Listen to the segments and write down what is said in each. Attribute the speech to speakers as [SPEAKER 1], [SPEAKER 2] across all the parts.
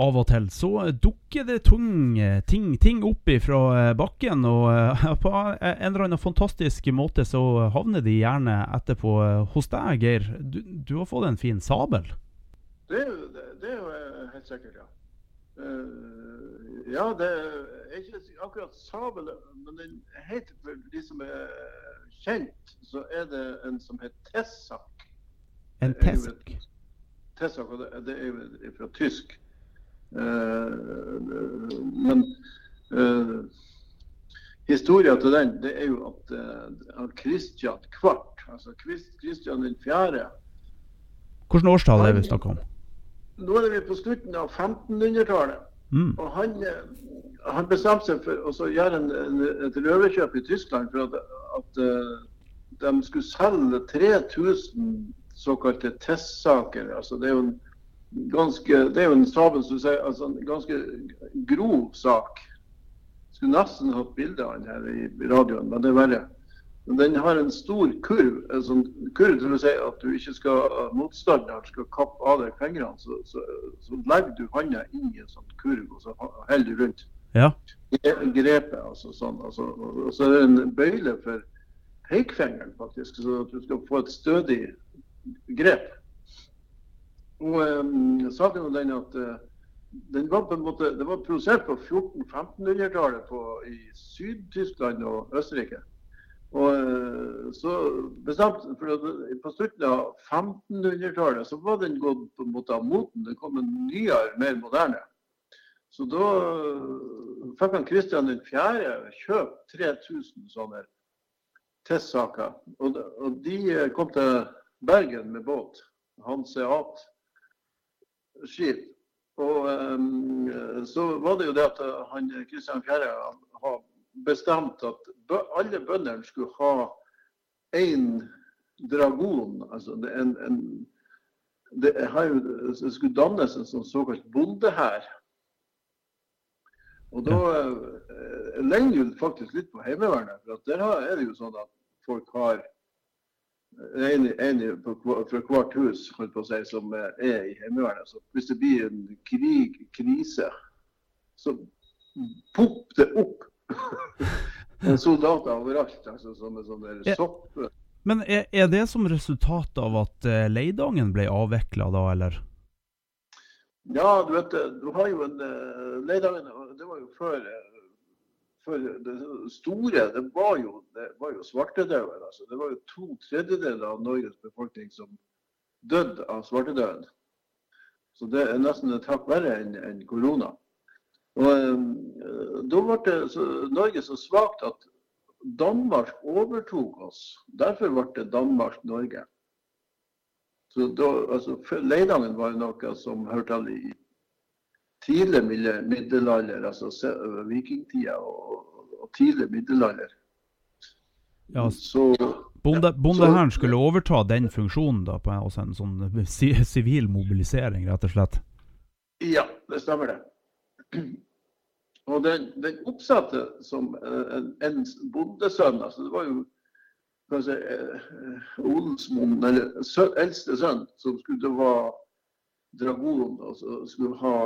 [SPEAKER 1] av og til så dukker det tung, ting, ting opp fra bakken. Og på en eller annen fantastisk måte så havner de gjerne etterpå hos deg, Geir. Du, du har fått en fin sabel?
[SPEAKER 2] Det det, det er jo helt sikkert, ja. Ja, det er ikke akkurat sabel, men den heter for de som er kjent, så er det en som heter Tessak.
[SPEAKER 1] En Tessak?
[SPEAKER 2] Tessak, og det, det er jo fra tysk. Eh, men uh, historien til den det er jo at uh, Kristian Kvart, altså Kristian den fjerde
[SPEAKER 1] Hvilket årstall er det vi snakker om?
[SPEAKER 2] Nå er vi på slutten av 1500-tallet. Mm. Og han, han, bestemte seg for å gjøre en, en, et røverkjøp i Tyskland for at, at de skulle selge 3000 såkalte testsaker. Altså, det er jo en ganske Det er jo en sabel som sier, altså en ganske grov sak. Skulle nesten hatt bilde av den her i radioen, men det er verre. Men den har en stor kurv. En sånn kurv til å si at du ikke skal motstanderen skal kappe av deg fingrene. Så, så, så, legger du hånda inn i en sånn kurv, og så holder du rundt.
[SPEAKER 1] Ja.
[SPEAKER 2] Grepet, altså sånn. Altså, og så er det en bøyle for pekefingeren, faktisk, så at du skal få et stødig grep. Og um, saken var den at uh, den var på en måte, Det var produsert på 1400-1500-tallet i Syd-Tyskland og Østerrike. Og uh, så bestemt, for at På slutten av 1500-tallet så var den gått på en måte av moten. Det kom en nyere, mer moderne. Så da uh, fikk han Kristian 4. kjøpt 3000 sånne testsaker. Og, og de kom til Bergen med båt. Hanseat skip. Og um, så var det jo det at eh, han Kristian 4. har bestemt at alle bøndene skulle ha én dragon. Altså en, en, det, jo, det skulle dannes en sånn såkalt bondehær. Og da eh, ligner det faktisk litt på Heimevernet. For der er det jo sånn at folk har en, en fra hvert hus si, som er i Heimevernet. Så hvis det blir en krig, krise, så popper det opp soldater overalt. Altså, som en sånn sopp.
[SPEAKER 1] Men er, er, det som resultat av at uh, Leidangen ble avvikla da, eller?
[SPEAKER 2] Ja, du vet, du har jo en uh, Leidangen Det var jo før for det store det var jo, det var jo svartedauden. Altså. Det var jo to tredjedeler av Norges befolkning som døde av svartedauden. Så det er nesten et hakk verre enn en korona. Og um, Da ble Norge så svakt at Danmark overtok oss. Derfor ble Danmark-Norge. Så da, altså, Leidangen var noe som hørte til i tidlig middelalder, altså vikingtida og, og tidlig middelalder.
[SPEAKER 1] Ja, så bonde, Bondehæren skulle overta den funksjonen, da, på også en sånn sivil mobilisering, rett og slett?
[SPEAKER 2] Ja, det stemmer det. Og den, den oppsatte som en, en bondesønn, altså det var jo kanskje eh, eller eller eldste sønn, som skulle være dragon, altså skulle ha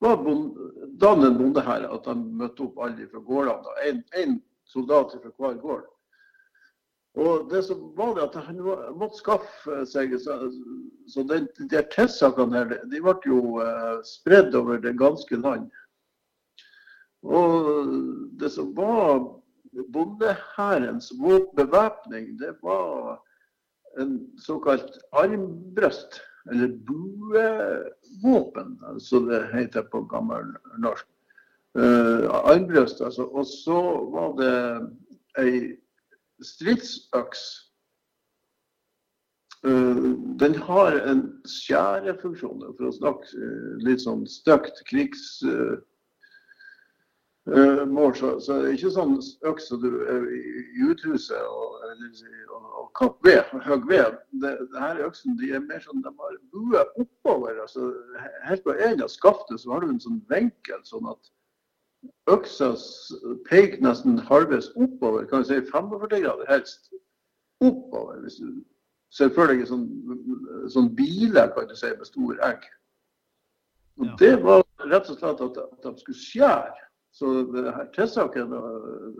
[SPEAKER 2] var en bonde at han møtte opp alle fra gårdene. Én soldat fra hver gård. Og det som var det at Han måtte skaffe seg Så, så den, de testsakene her, de ble jo uh, spredd over det ganske land. Og det som var bondehærens bevæpning, det var en såkalt armbrøst eller buevåpen, som det heter på gammel norsk. Uh, armbrøst, altså. Og så var det ei stridsøks. Uh, den har en skjærefunksjon, for å snakke uh, litt sånn stygt krigsmål. Så, så det er ikke sånn øks som du er i uthuset og, og, og kapp ved, høg ved. Det, det her øksen de er mer sånn, de har bue oppover. altså Helt på en av skaftet så har du en sånn vinkel, sånn at øksa peker nesten halvveis oppover. Kan du si 45 grader helst. Oppover. Hvis du ser for deg en sånn, sånn bile kan du si, med stor egg. Og
[SPEAKER 1] Ja.
[SPEAKER 2] Det var rett og slett at, at de skulle skjære. Så det her tilsaken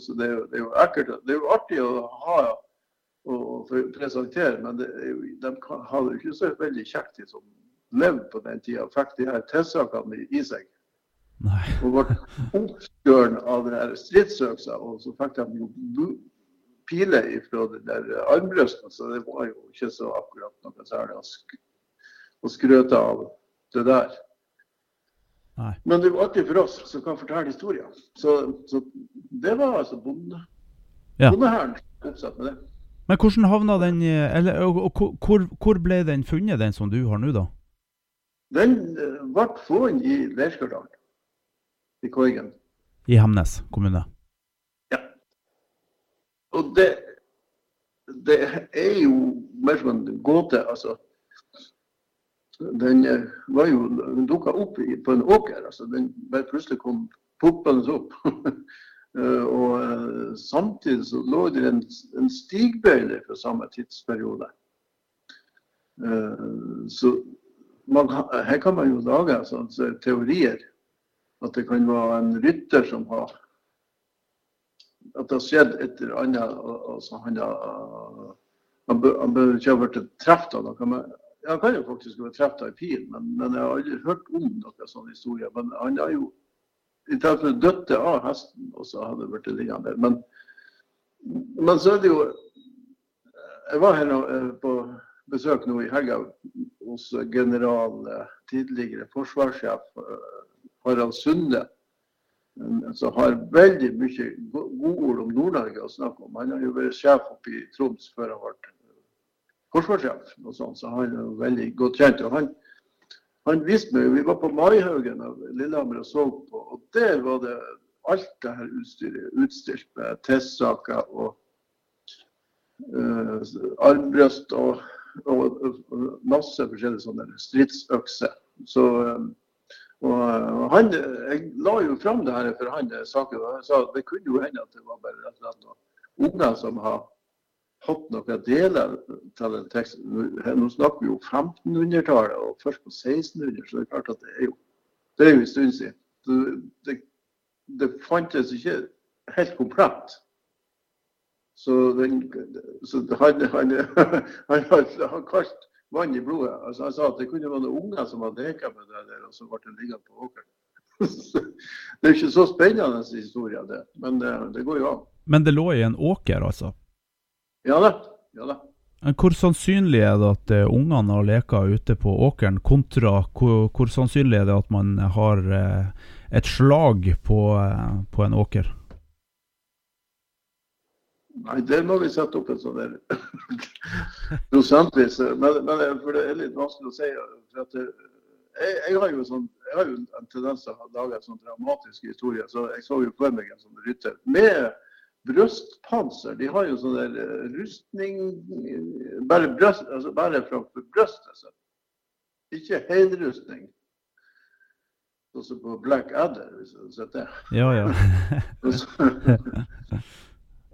[SPEAKER 2] så det, er jo, det er jo ekkelt. Det er jo artig å ha og presentere, men jo, de kan, hadde jo ikke så veldig kjekt, de som levde på den tida. Fikk de her tilsakene i, seg.
[SPEAKER 1] Nei.
[SPEAKER 2] Og ble oppskjøren av det her stridsøksa. Og så fikk de jo piler fra det der armbrøsten, så det var jo ikke så akkurat noe særlig å skrøte av det der.
[SPEAKER 1] Nei.
[SPEAKER 2] Men det jo artig for oss som kan fortelle historier. Så, så det var altså bonde,
[SPEAKER 1] Ja.
[SPEAKER 2] bondehæren oppsatt med det.
[SPEAKER 1] Men hvordan havna den eller, og, og, hvor, hvor ble den funnet, den som du har nå, da?
[SPEAKER 2] Den eh, ble funnet i Leirskardalen, i Korgen.
[SPEAKER 1] I Hemnes kommune?
[SPEAKER 2] Ja. Og det, det er jo mer som en gåte, altså. Den eh, var jo, den dukka opp på en åker. altså Den bare plutselig kom poppende opp. Eh, og eh, samtidig så lå det en, en stigbøyle fra samme tidsperiode. Så man, her kan man jo lage altså, altså, teorier. At det kan være en rytter som har At det har skjedd et eller annet. og han, har, han bør ikke ha blitt truffet av noe. Han kan jo faktisk ha vært truffet av pil, men, men jeg har aldri hørt om noen sånn historie. Men han har jo i tilfelle dødd av hesten, og så hadde det blitt liggende. Men, men så er det jo Jeg var her eh, på besøk nå i helga hos general, eh, tidligere forsvarssjef eh, Harald Sunde. Som har veldig mye go- godord om Nord-Norge å snakke om. Han har jo vært sjef oppe i Troms før han ble forsvarssjef, og sånn, så han er veldig godt kjent. Og han, han viste meg, Vi var på Maihaugen av Lillehammer og så på, og der var det alt det her utstyret utstilt med T-saker og uh, armbrøst og, og, og masse forskjellige sånne stridsøkser. Så, eh, og eh, han, Jeg la jo fram det her for han eh, saken, og han sa at det kunne jo hende at det var bare rett og slett unger som har hatt noen deler til den teksten. Nå- snakker vi jo 1500-tallet og først på 1600, så det er klart at det er jo det er jo en stund siden. Det, det, fantes ikke helt komplett. Så, den, så han, han, han, han kalt vann i blodet. Altså, han sa at det kunne være noen unger som hadde leka med det der, og så ble det liggende på åkeren. det er ikke så spennende historie, det. Men det, det går jo an.
[SPEAKER 1] Men det lå i en åker, altså?
[SPEAKER 2] Ja da. Ja da.
[SPEAKER 1] Hvor sannsynlig er det at eh, ungene har leka ute på åkeren, kontra hvor, hvor sannsynlig er det at man har eh, et slag på, eh, på en åker?
[SPEAKER 2] Nei, der må vi sette opp en sånn der prosentvis. Men, men for det er litt vanskelig å si. For at det, jeg, jeg, har jo sånn, jeg har jo en tendens til å lage en sånn dramatisk historie. Så jeg så jo for meg en sånn rytter med brystpanser. De har jo sånn der eh, rustning Bare, brøst, altså bare fra brøstet. Altså. Ikke helrustning. Sånn som på Black Adder, hvis du har sett det.
[SPEAKER 1] Ja, ja.
[SPEAKER 2] Og så,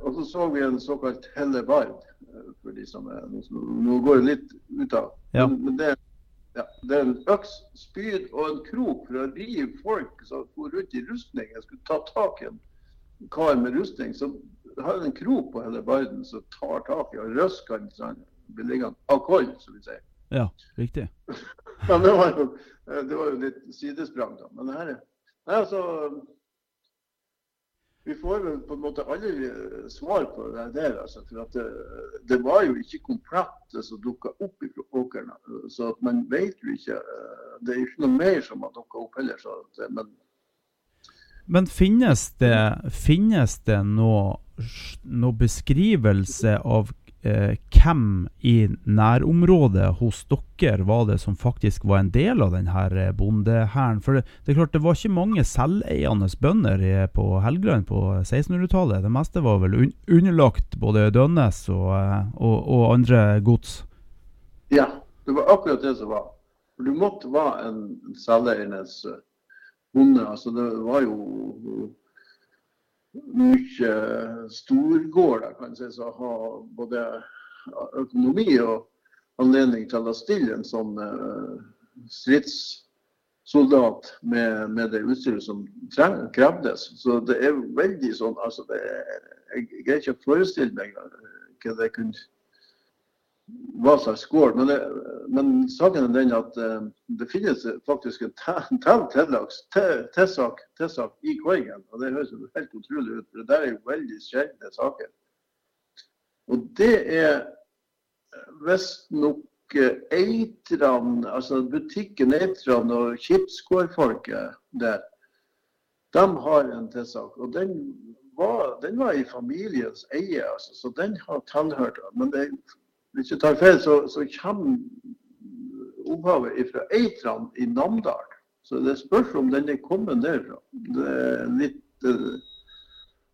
[SPEAKER 2] og så så vi en såkalt hellebard, eh, for de som er Nå går det litt ut av.
[SPEAKER 1] Ja.
[SPEAKER 2] Men, men det, ja, det er en øks, spyd og en krok for å rive folk som går rundt i rustning. Jeg skulle ta tak i en kar med rustning, som har en krok på hele verden som tar tak i og røsker den sånn, blir liggende av koll, som vi sier.
[SPEAKER 1] ja riktig.
[SPEAKER 2] Men det var jo, eh, det var jo litt sidesprang, da. Men det her er altså Vi får vel på en måte aldri eh, svar på det der. Altså, for at det, det var jo ikke komplett det som dukka opp i åkeren. Så man vet jo ikke eh, Det er ikke noe mer som har dukka opp heller. Så at, eh, men
[SPEAKER 1] Men finnes det, finnes det noe, noe beskrivelse av eh, hvem i nærområdet hos dere var det som faktisk var en del av denne bondehæren? For det, det er klart det var ikke mange selveiende bønder i, på Helgeland på 1600-tallet. Det meste var vel un underlagt både Dønnes og, eh, og, og andre gods.
[SPEAKER 2] ja, det var akkurat det som var. Du måtte være en selveiernes eh, bonde. Altså, det var jo mye storgårder kan jeg si, som har både økonomi og anledning til å stille en sånn uh, stridssoner med, med det utstyret som krevdes. Så det er veldig sånn altså det, Jeg greier ikke å forestille meg hva det kunne hva slags skål. Men, men, saken er den at uh, det finnes faktisk en tilsak i Korgen. Og det høres jo helt utrolig ut, for det der er jo veldig sjeldne saker. Og det er visstnok Eitran, altså butikken Eitran og Kipsgårdfolket der, de har en tilsak. Og den var, den var i familiens eie, altså, så den har tilhørt Men det, hvis du tar feil, så, så kommer opphavet fra Eitran i Namdal. Så det spørs om den er kommet derfra. Det er litt uh,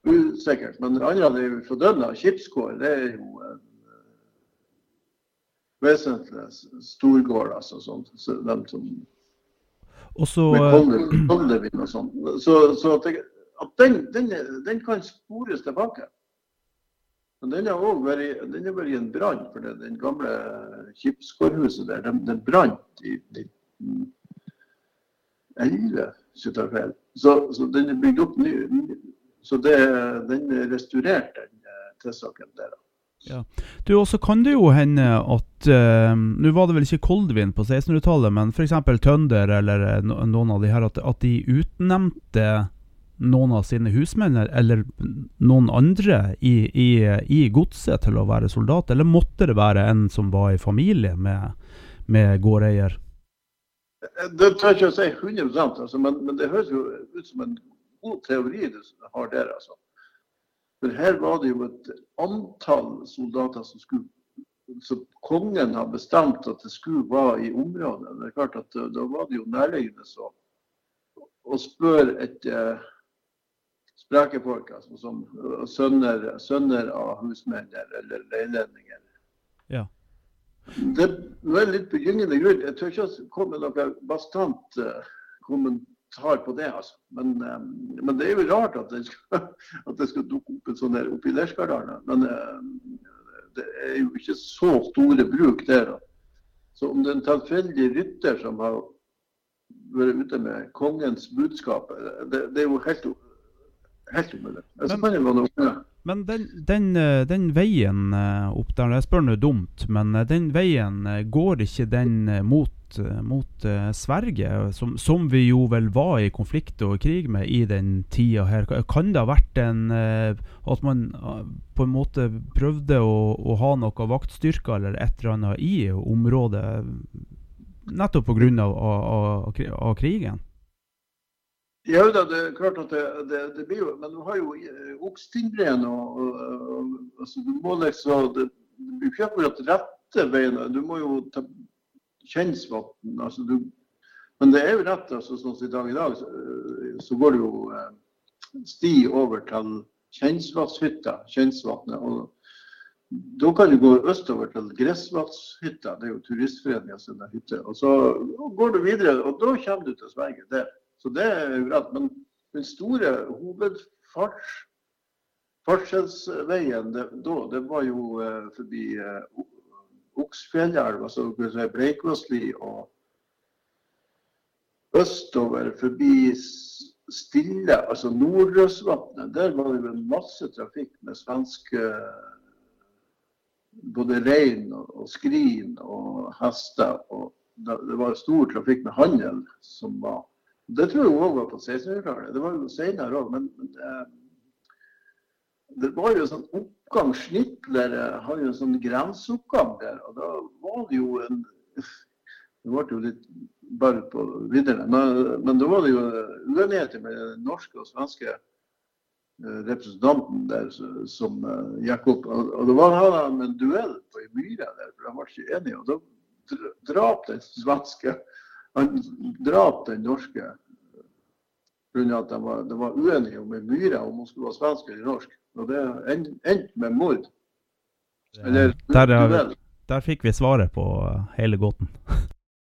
[SPEAKER 2] usikkert. Men det andre er fra Dønna. Kipsgård det er jo uh, vesentlig storgård, altså sånt. Så dem som
[SPEAKER 1] Også,
[SPEAKER 2] med koldevin og sånn. Så, så at, det, at den, den, den, kan spores tilbake. Men den har òg vært, vært, en brann, for det, den gamle Kipsgårdhuset der, den, den brant i 1911, hvis jeg. Så, så, den er bygd opp ny. Så det, den er restaurert, den eh, tilsaken der.
[SPEAKER 1] Ja. Du, også kan det jo hende at uh, Nå var det vel ikke Koldvin på 1600-tallet, men f.eks. Tønder eller eh, noen av de her, at, at, de utnevnte noen av sine husmenn eller noen andre i, i, i godset til å være soldat, eller måtte det være en som var i familie med, med gårdeier?
[SPEAKER 2] Det tør jeg ikke å si 100 altså, men, men, det høres jo ut som en god teori du har der. altså. For her var det jo et antall soldater som skulle så kongen har bestemt at det skulle være i området. Det er klart at Da var det jo nærliggende å spørre et eh, sprekefolk, altså som sønner, sønner, av husmenn eller leilendinger.
[SPEAKER 1] Ja.
[SPEAKER 2] Det er litt begynnende grunn. Jeg tør ikke komme med noen bastant uh, kommentar på det. altså. Men, eh, men, det er jo rart at det skal, at det skal dukke opp en sånn der oppi Lerskardalen. Men eh, det er jo ikke så store bruk der. Da. Så om det er en tilfeldig rytter som har vært ute med kongens budskap, det, det er jo helt, helt umulig. Men,
[SPEAKER 1] men den, den, eh, den, veien opp der, jeg spør nå dumt, men den veien, går ikke den mot mot, Sverige, som, som, vi jo vel var i konflikt og krig med i den tida her. Kan det ha vært en at man på en måte prøvde å, å ha noe vaktstyrker eller et eller annet i området, nettopp pga. Av, av, av krigen?
[SPEAKER 2] Ja, det er klart at det, det, det blir jo Men du har jo Okstingbreen og, og, og, altså, Du må liksom Det, blir ikke akkurat rette veien. Du må jo ta Kjensvatn. Altså men det er jo rett, altså, sånn som i dag i dag, så, så går det jo eh, sti over til Kjensvatnshytta. Kjensvatnet. Og da kan du gå østover til Gressvatnshytta. Det er jo Turistforeninga sin hytte. Og så går du videre, og da kommer du til Sverige der. Så det er jo rett. Men den store hovedfartsveien da, det, var jo eh, forbi eh, Oksfjellelv, altså Breikvassli og østover forbi Stille, altså Nordrøsvatnet. Der var det jo en masse trafikk med svenske både rein og skrin og hester. og Det var stor trafikk med handel som var Det tror jeg òg var på 1600-tallet. Det var jo senere òg, men, men det, det var jo sånn oppgang Snitler har jo en sånn grenseoppgang der. Og da var det jo en Det ble jo litt bare på videre. Men, men da var det jo uenigheter med den norske og svenske eh, representanten der som uh, gikk opp. Og, det var han en duell på ei myre der, for de var ikke enige. Og da drap den svenske Han drap den norske pga. at de var, de var uenige med ei om hun skulle være svensk eller norsk. Og det endte med mord.
[SPEAKER 1] Eller der, der fikk vi svaret på hele gåten.